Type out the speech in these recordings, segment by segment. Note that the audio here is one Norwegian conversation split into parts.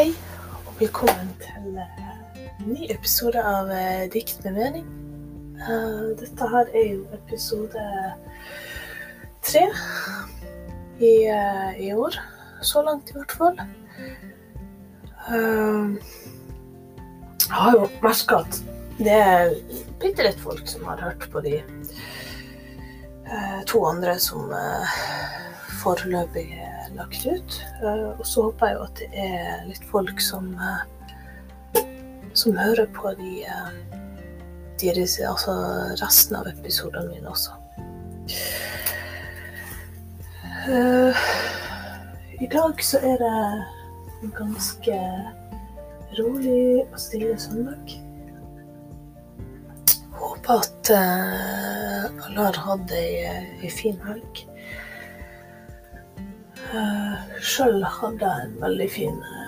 Hei, og velkommen til eh, en ny episode av eh, Dikt med mening. Eh, Dette her er jo episode tre i, eh, i år. Så langt, i hvert fall. Eh, Jeg har jo merka at det er bitte litt folk som har hørt på de eh, to andre som eh, foreløpig lagt ut. Eh, Og så håper jeg jo at det er litt folk som, eh, som hører på de, eh, de altså resten av episodene mine også. I dag så er det en ganske rolig og stille søndag. Håper at alle har hatt ei fin helg. Uh, Sjøl hadde jeg en veldig fin eh,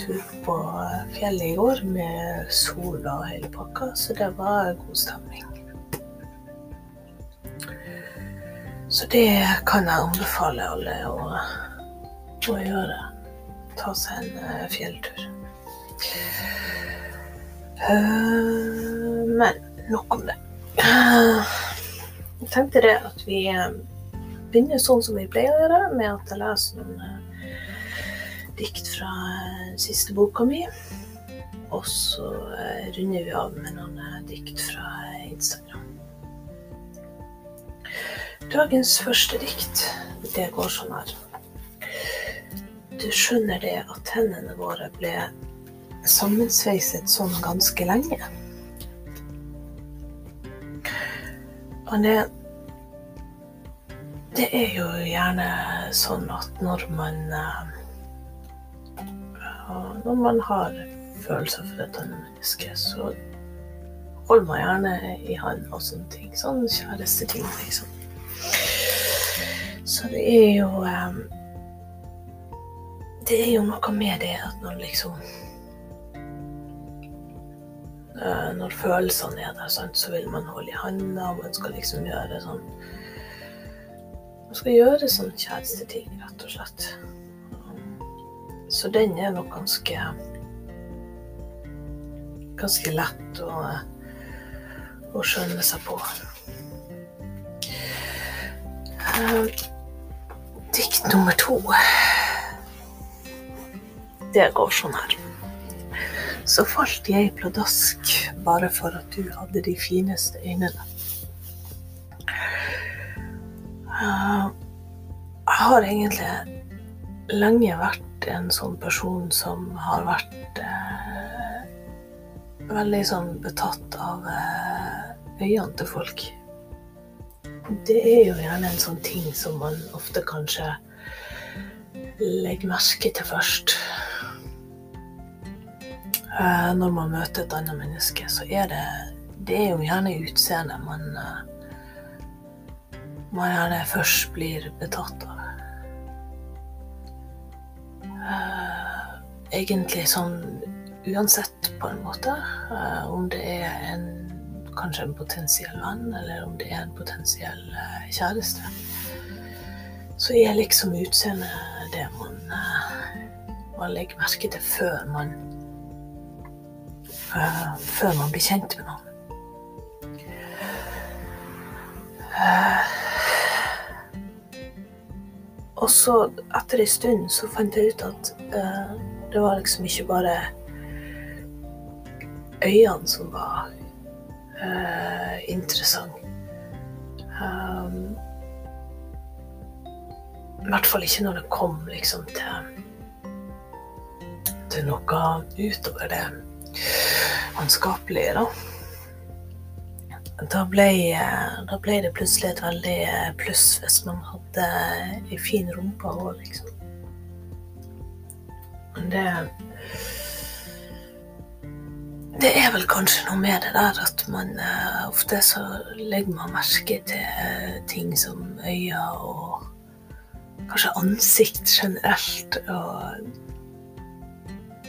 tur på eh, fjellet i går med sol og hele pakka, så det var god stemning. Så det kan jeg anbefale alle å, å gjøre. Ta seg en eh, fjelltur. Eh, men nok om det. Eh, Jeg tenkte det at vi eh, begynner sånn som vi pleier å gjøre, med at jeg leser noen eh, dikt fra eh, siste boka mi. Og så eh, runder vi av med noen dikt fra Instagram. Dagens første dikt, det går sånn her. Du skjønner det at hendene våre ble sammensveiset sånn ganske lenge. Og det det er jo gjerne sånn at når man eh, Når man har følelser for et annet menneske, så holder man gjerne i hånd og sånne ting. Sånn kjæresteting, liksom. Så det er jo eh, Det er jo noe med det at når liksom eh, Når følelsene er der, så vil man holde i handa, man skal liksom gjøre sånn man skal gjøre sånne kjæresteting, rett og slett. Så den er nok ganske Ganske lett å, å skjønne seg på. Eh, Dikt nummer to. Det går sånn her. Så falt jeg pladask bare for at du hadde de fineste øynene. Eh, Jeg har egentlig lenge vært en sånn person som har vært eh, veldig sånn betatt av eh, øynene til folk. Det er jo gjerne en sånn ting som man ofte kanskje legger merke til først. Eh, når man møter et annet menneske, så er det Det er jo gjerne utseendet man eh, man gjerne først blir betatt av. Eh, egentlig sånn uansett, på en måte. eh, om det er en, kanskje en potensiell venn, eller om det er en potensiell eh, kjæreste. Så er liksom utseendet det man, man legger merke til før man Før man blir kjent med noen. Eh, og så, etter en stund, så fant jeg ut at uh, det var liksom ikke bare øynene som var uh, interessante. Um, I hvert fall ikke når det kom liksom til, til noe utover det vannskapelige, da. Da ble, eh, da ble det plutselig et veldig eh, pluss hvis man hadde ei fin rumpe òg, liksom. Men det Det er vel kanskje noe med det der at man eh, ofte så legger man merke til eh, ting som øyne og kanskje ansikt generelt. Og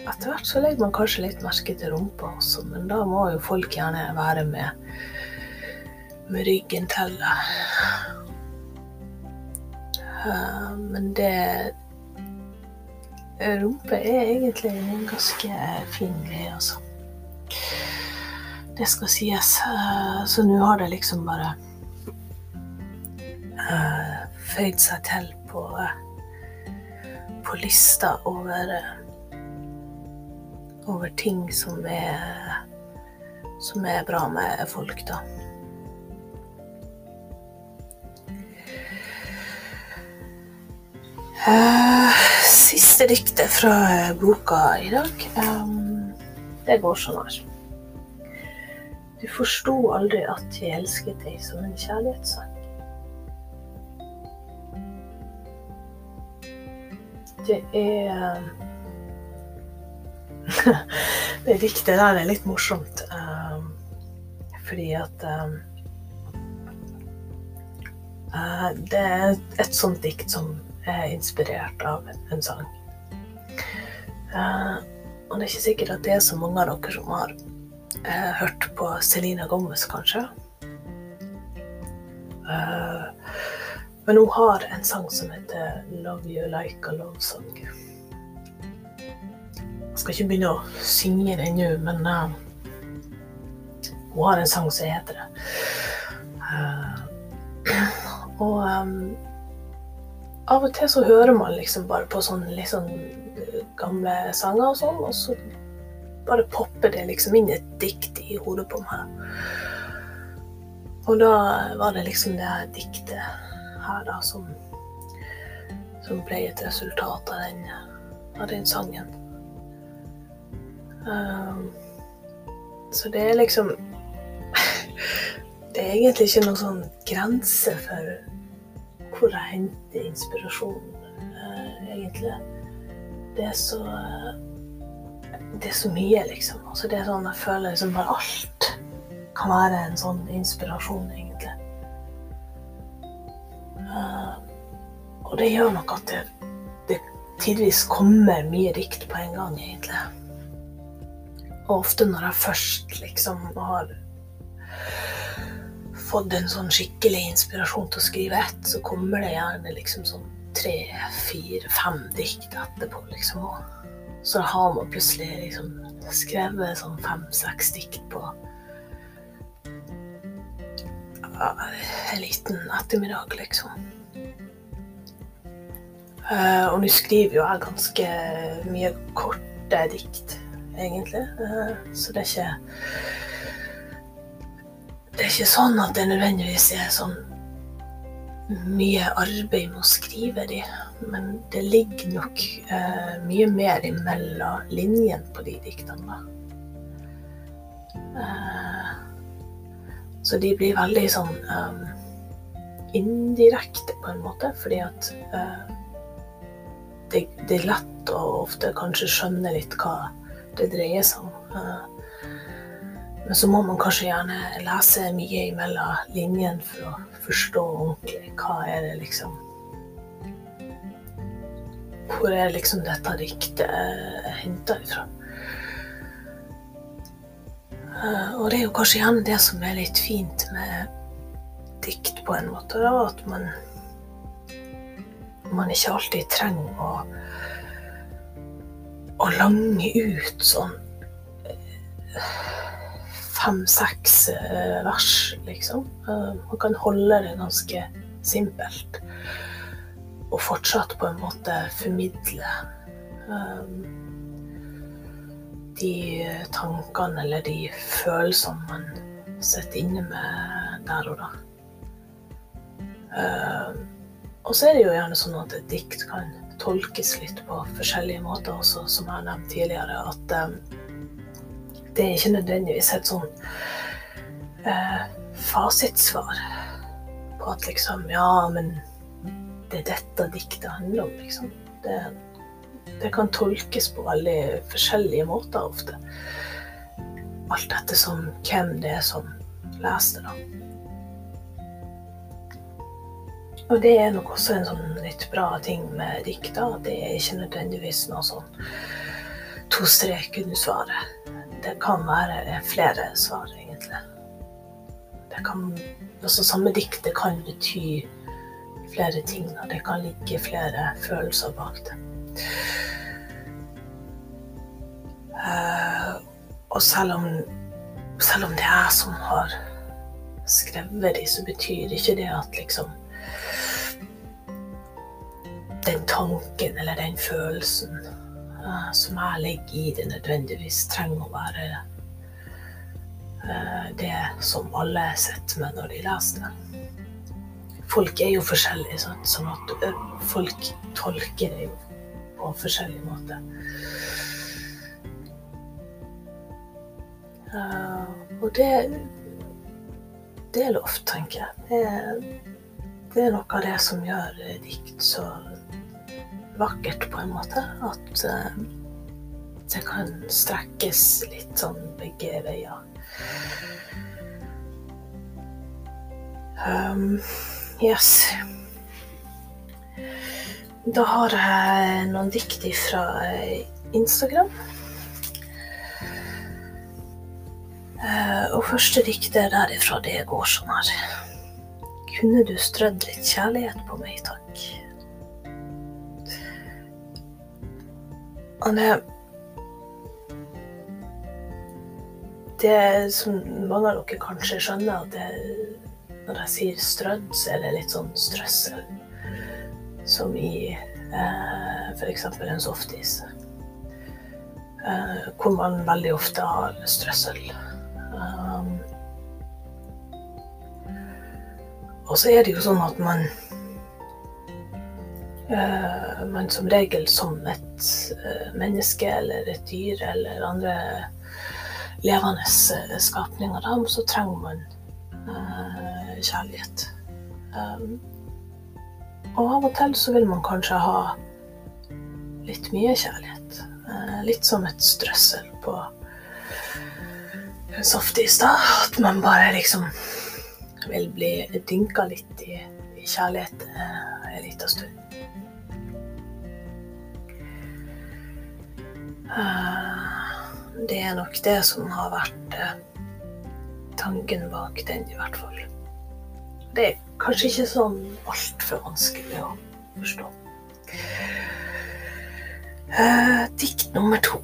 etter hvert så legger man kanskje litt merke til rumpa også, men da må jo folk gjerne være med med ryggen til. Eh, Men det rumpe er egentlig en ganske fin greie, altså. Det skal sies. Eh, så nå har det liksom bare uh, føyd seg til på, på lista over over ting som er som er bra med folk, da. Siste diktet fra boka i dag, det går sånn her. Du forsto aldri at jeg elsket deg som en kjærlighetssang. Det er Det diktet der er litt morsomt. Fordi at uh, Det er et sånt dikt som inspirert av en sang. Uh, og det er ikke sikkert at det er så mange av dere som har uh, hørt på Selena Gomez, kanskje. Uh, men hun har en sang som heter 'Love You Like a Love Song'. Jeg skal ikke begynne å synge den nå, men uh, hun har en sang som heter det. og um, av og til så hører man liksom bare på sånn litt sånn eh, gamle sanger og sånn, og så bare popper det liksom inn et dikt i hodet på meg. Og da var det liksom det diktet her, da, som, som ble et resultat av den, av den sangen. Um, så det er liksom Det er egentlig ikke noen sånn grense for hvor jeg henter inspirasjon, uh, egentlig. Det er så Det er så mye, liksom. Altså, det er sånn jeg føler liksom bare alt kan være en sånn inspirasjon, egentlig. Uh, og det gjør nok at det, det tidvis kommer mye dikt på en gang, egentlig. Og ofte når jeg først liksom har fått en sånn skikkelig inspirasjon til å skrive ett, så kommer det gjerne liksom sånn tre, fire, fem dikt etterpå, liksom. Så har man plutselig liksom skrevet sånn fem-seks dikt på en liten ettermiddag, liksom. Uh, og nå skriver jo jeg ganske mye korte dikt, egentlig. Uh, så det er ikke er ikke sånn at det nødvendigvis er sånn mye arbeid med å skrive de, men det ligger nok eh, mye mer imellom linjene på de diktene. Eh, så de blir veldig sånn eh, indirekte, på en måte, fordi at eh, det, det, er lett å ofte kanskje skjønne litt hva det dreier seg om. Eh, men så må man kanskje gjerne lese mye imellom linjene for å forstå ordentlig hva er det liksom Hvor er liksom dette diktet eh, henta ifra? Eh, og det er jo kanskje gjerne det som er litt fint med dikt, på en måte. Da, at man, man ikke alltid trenger å, å lange ut sånn fem-seks eh, vers, liksom. Eh, man kan holde det ganske simpelt. Og fortsatt på en måte formidle um, de tankene eller de følelsene man sitter inne med der og da. Og så er det jo gjerne sånn at et dikt kan tolkes litt på forskjellige måter også, som jeg har nevnt tidligere. at det er ikke nødvendigvis et sånn eh, fasitsvar på at liksom Ja, men det er dette diktet handler om, liksom. Det, det kan tolkes på veldig forskjellige måter ofte. Alt ettersom hvem det er som leser det, da. Og det er nok også en sånn litt bra ting med dikt. Det er ikke nødvendigvis noe sånn to strek under svaret det kan være flere svar, egentlig. Det kan, altså Samme diktet kan bety flere ting, og det kan ligge flere følelser bak det. Eh, og selv om, selv om det er jeg som har skrevet de, så betyr ikke det at liksom Den tanken eller den følelsen som jeg legger i det, nødvendigvis trenger å være uh, det som alle sitter med når de leser det. Folk er jo forskjellige, sånn, sånn at uh, folk tolker det jo på forskjellig måte. og det det er lov, tenker jeg. Det det er, noe av det som gjør dikt så vakkert, på en måte. At uh, det kan strekkes litt sånn begge veier. Um, yes. Da har jeg noen dikt fra Instagram. Eh, og første dikter derifra, det går sånn her. Kunne du strødd litt kjærlighet på meg, takk? Han det Det som mange av dere kanskje skjønner, at det, når jeg sier strødd, så er det litt sånn strøssel. Som i eh, f.eks. en softis. Eh, hvor man veldig ofte har strøssel. Um, og så er det jo sånn at man uh, Man som regel som et uh, menneske eller et dyr eller andre levende uh, skapninger, da, så trenger man kjærlighet. Og av og til så vil man kanskje ha litt mye kjærlighet. Litt som et strøssel på softis, da. At man bare liksom vil bli dynka litt i, i kjærlighet eh, en liten stund. Det er nok det som har vært uh, tanken bak den, i hvert fall. Det er kanskje ikke sånn altfor vanskelig å forstå. Uh, dikt nummer to,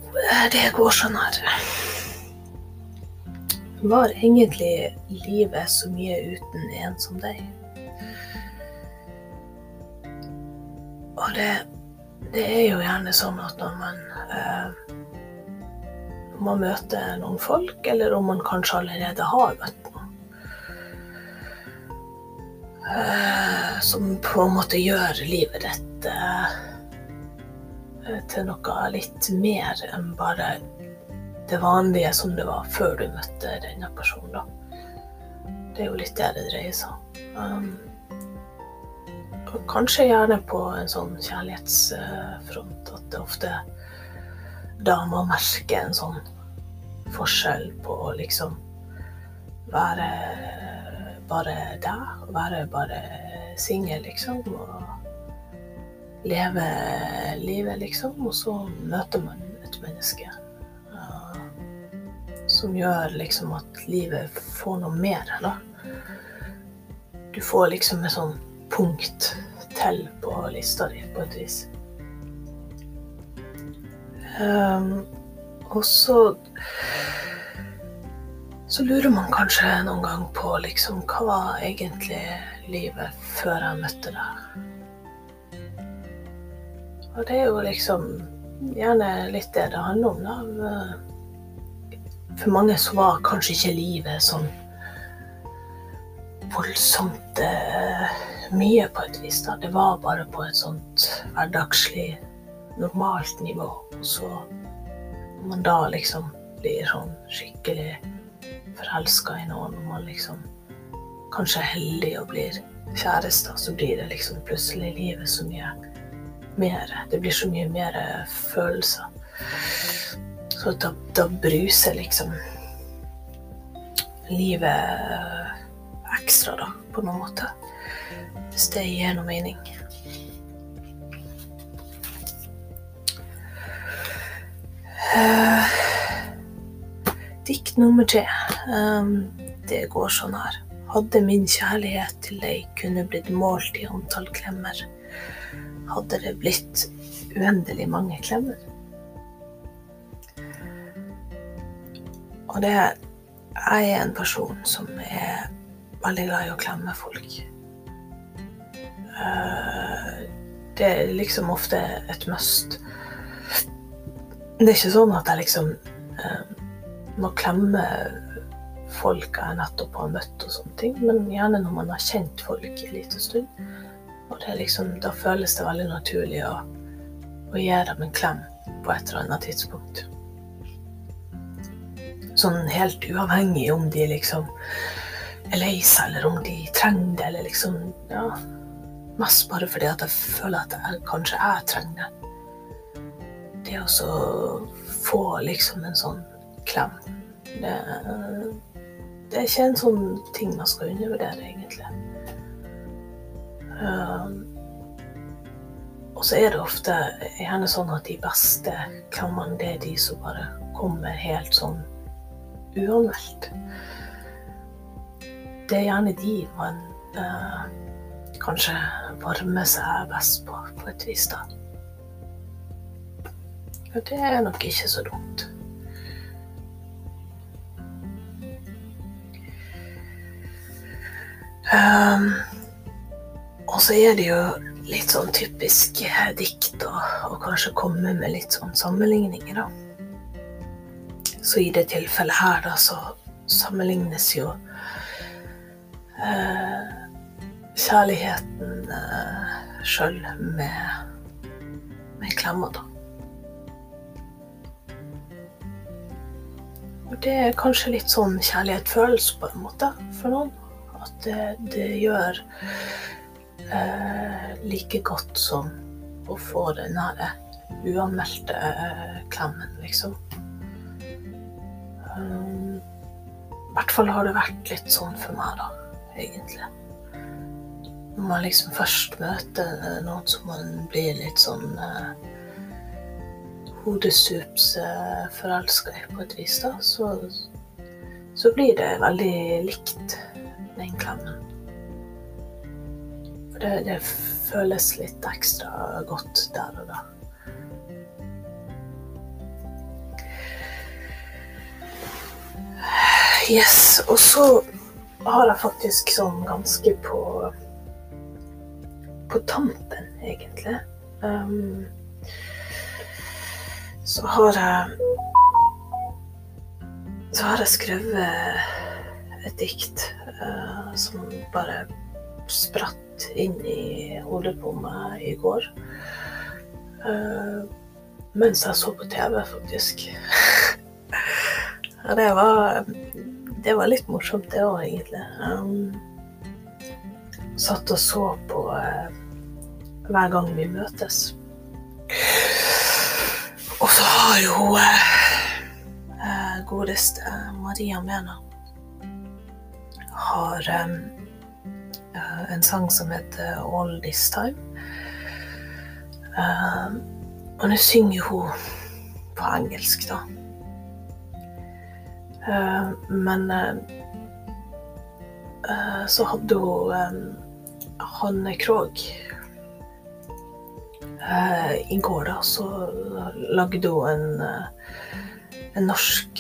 det går sånn her. Var egentlig livet så mye uten en som deg? Og det, det er jo gjerne sånn at når man eh, man møter noen folk, eller om man kanskje allerede har møtt noen eh, Som på en måte gjør livet ditt eh, til noe litt mer enn bare det vanlige som det var før du møtte denne personen. Da. Det er jo litt det det dreier seg om. Um, kanskje gjerne på en sånn kjærlighetsfront at det ofte da man merker en sånn forskjell på å liksom være bare deg, være bare singel, liksom. Og leve livet, liksom. Og så møter man et menneske som gjør liksom at livet får noe mer, da. Du får liksom en sånn punkt til på lista di, på et vis. Um, og så så lurer man kanskje noen gang på liksom hva var egentlig livet før jeg møtte deg? Og det er jo liksom gjerne litt det det handler om, da for mange så var kanskje ikke livet sånn voldsomt eh, mye på et vis. da. Det var bare på et sånt hverdagslig, normalt nivå. Og så når man da liksom blir sånn skikkelig forelska i noen, og man liksom kanskje er heldig og blir kjærester, så blir det liksom plutselig livet så mye mer. Det blir så mye mer følelser. Så da, da bruser liksom livet ekstra, da, på noen måte. Hvis det gir noe mening. Uh, dikt nummer tre. Um, det går sånn her. Hadde min kjærlighet til deg kunne blitt målt i antall klemmer, hadde det blitt uendelig mange klemmer. Og det Jeg er en person som er veldig glad i å klemme folk. Eh, det er liksom ofte et must. Det er ikke sånn at jeg liksom eh, må klemme folk jeg nettopp har møtt, og sånne ting, men gjerne når man har kjent folk en liten stund. Og liksom, da føles det veldig naturlig å, å gi dem en klem på et eller annet tidspunkt. Sånn helt uavhengig om de liksom er lei seg, eller om de trenger det, eller liksom Ja. Mest bare fordi at jeg føler at jeg, kanskje jeg trenger det. Det å få liksom en sånn klem, det, det er ikke en sånn ting man skal undervurdere, egentlig. Um, og så er det ofte gjerne sånn at de beste klemmene, det er de som bare kommer helt sånn uanmeldt. Det er gjerne de man uh, kanskje varme seg best på, på et vis, da. Og det er nok ikke så dumt. Um, og så er det jo litt sånn typisk dikt å kanskje komme med litt sånn sammenligninger, da. Så i det tilfellet her, da, så sammenlignes jo uh, kjærligheten uh, sjøl med, med klemmer, da. Og det er kanskje litt sånn kjærlighetsfølelse på en måte for noen. At det, det gjør uh, like godt som å få den her uanmeldte uh, klemmen, liksom. Um, I hvert fall har det vært litt sånn for meg, da, egentlig. Når man liksom først møter noen som man blir litt sånn uh, hodestups uh, forelska i på et vis, da, så, så blir det veldig likt den klemmen. For det, det føles litt ekstra godt der og da. Yes, og så har jeg faktisk sånn ganske på På tampen, egentlig. Um, så har jeg Så har jeg skrevet et dikt uh, som bare spratt inn i hodet på meg i går. Uh, mens jeg så på TV, faktisk. Det var, det var litt morsomt, det òg, egentlig. Um, satt og så på uh, hver gang vi møtes. Og så har jo eh, godeste Maria Mena har um, uh, en sang som heter All This Time. og nå synger hun på engelsk, da. Eh, men eh, eh, så hadde hun Hanne Krogh I går, da, så lagde hun en, en norsk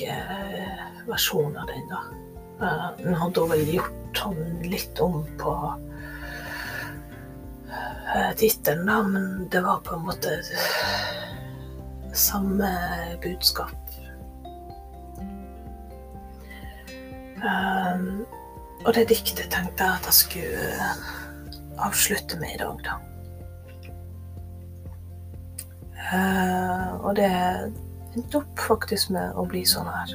versjon av den, da. Nå hadde vel gjort han litt om på tittelen, da, men det var på en måte samme budskap. Um, og det diktet tenkte jeg at jeg skulle eh, avslutte med i dag, da. Uh, og det endte opp faktisk med å bli sånn her.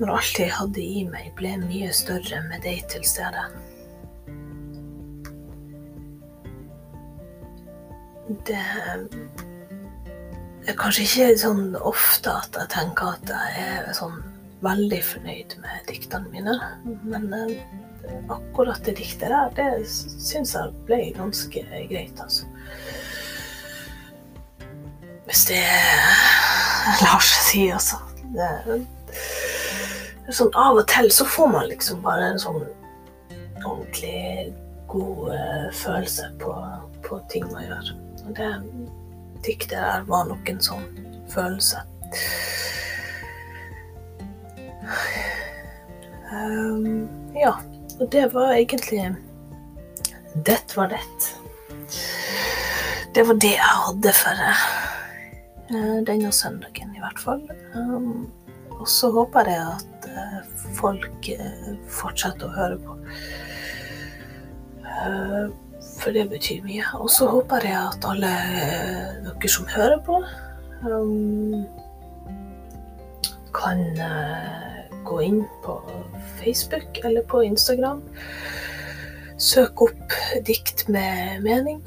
Når alt jeg hadde i meg, ble mye større med deg til stede. Det er kanskje ikke sånn ofte at jeg tenker at jeg er sånn veldig fornøyd med diktene mine. Men eh, akkurat det diktet der, det syns jeg ble ganske greit, altså. Hvis det lar seg si, altså. Sånn av og til så får man liksom bare en sånn ordentlig god følelse på, på, ting man gjør. Og det diktet der var nok en sånn følelse. Um, ja, og det var egentlig Det var det. Det var det jeg hadde for denne søndagen, i hvert fall. Um, og så håper jeg at uh, folk uh, fortsetter å høre på. for det betyr mye. Og så håper jeg at alle dere som hører på, um, kan gå inn på Facebook eller på Instagram. Søk opp dikt med mening.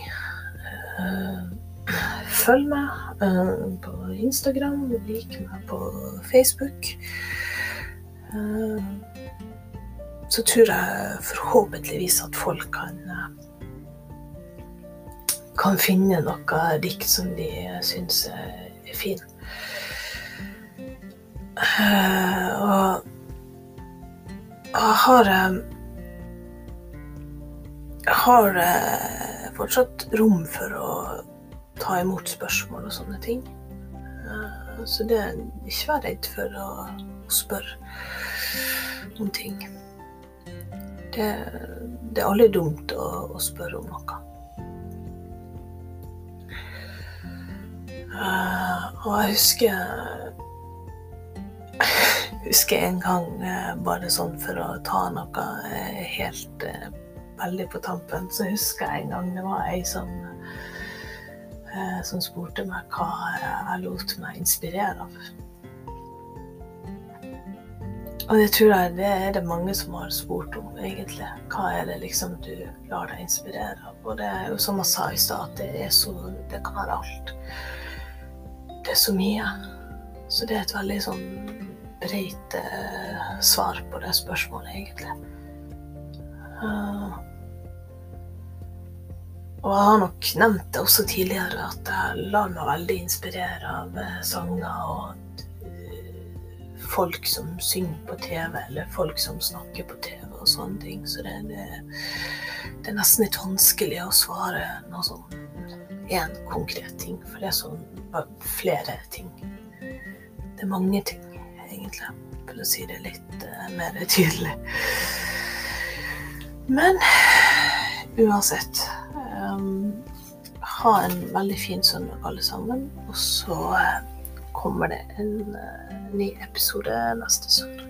Eh, følg meg eh, på Instagram, lik meg på Facebook. Eh, så tror jeg forhåpentligvis at folk kan kan finne noe dikt som de syns er fin. Og jeg har Jeg har fortsatt rom for å ta imot spørsmål og sånne ting. Eh, så det er ikke vær redd for å, spørre om ting. Det, det, er aldri dumt å, å spørre om noe. Uh, og jeg husker jeg husker en gang, uh, bare sånn for å ta noe helt veldig på tampen, så husker jeg en gang det var ei som Eh, som spurte meg hva jeg lot meg inspirere av. Og det tror jeg det er det mange som har spurt om, egentlig. Hva er det liksom du lar deg inspirere av? Og det er jo som jeg sa i stad, det Det kan være alt. Det er så mye. Så det er et veldig sånn breit uh, svar på det spørsmålet, egentlig. Uh, og jeg har nok nevnt det også tidligere, at jeg lar meg veldig inspirere av eh, sanger og eh, folk som synger på TV, eller folk som snakker på TV og sånne ting. Så det, det, det er nesten litt vanskelig å svare noe sånn én konkret ting, for det er sånn flere ting. Det er mange ting, egentlig, for å si det litt uh, mer tydelig. Men uansett ha en veldig fin søndag, alle sammen. Og så uh, kommer det en uh, ny episode neste søndag.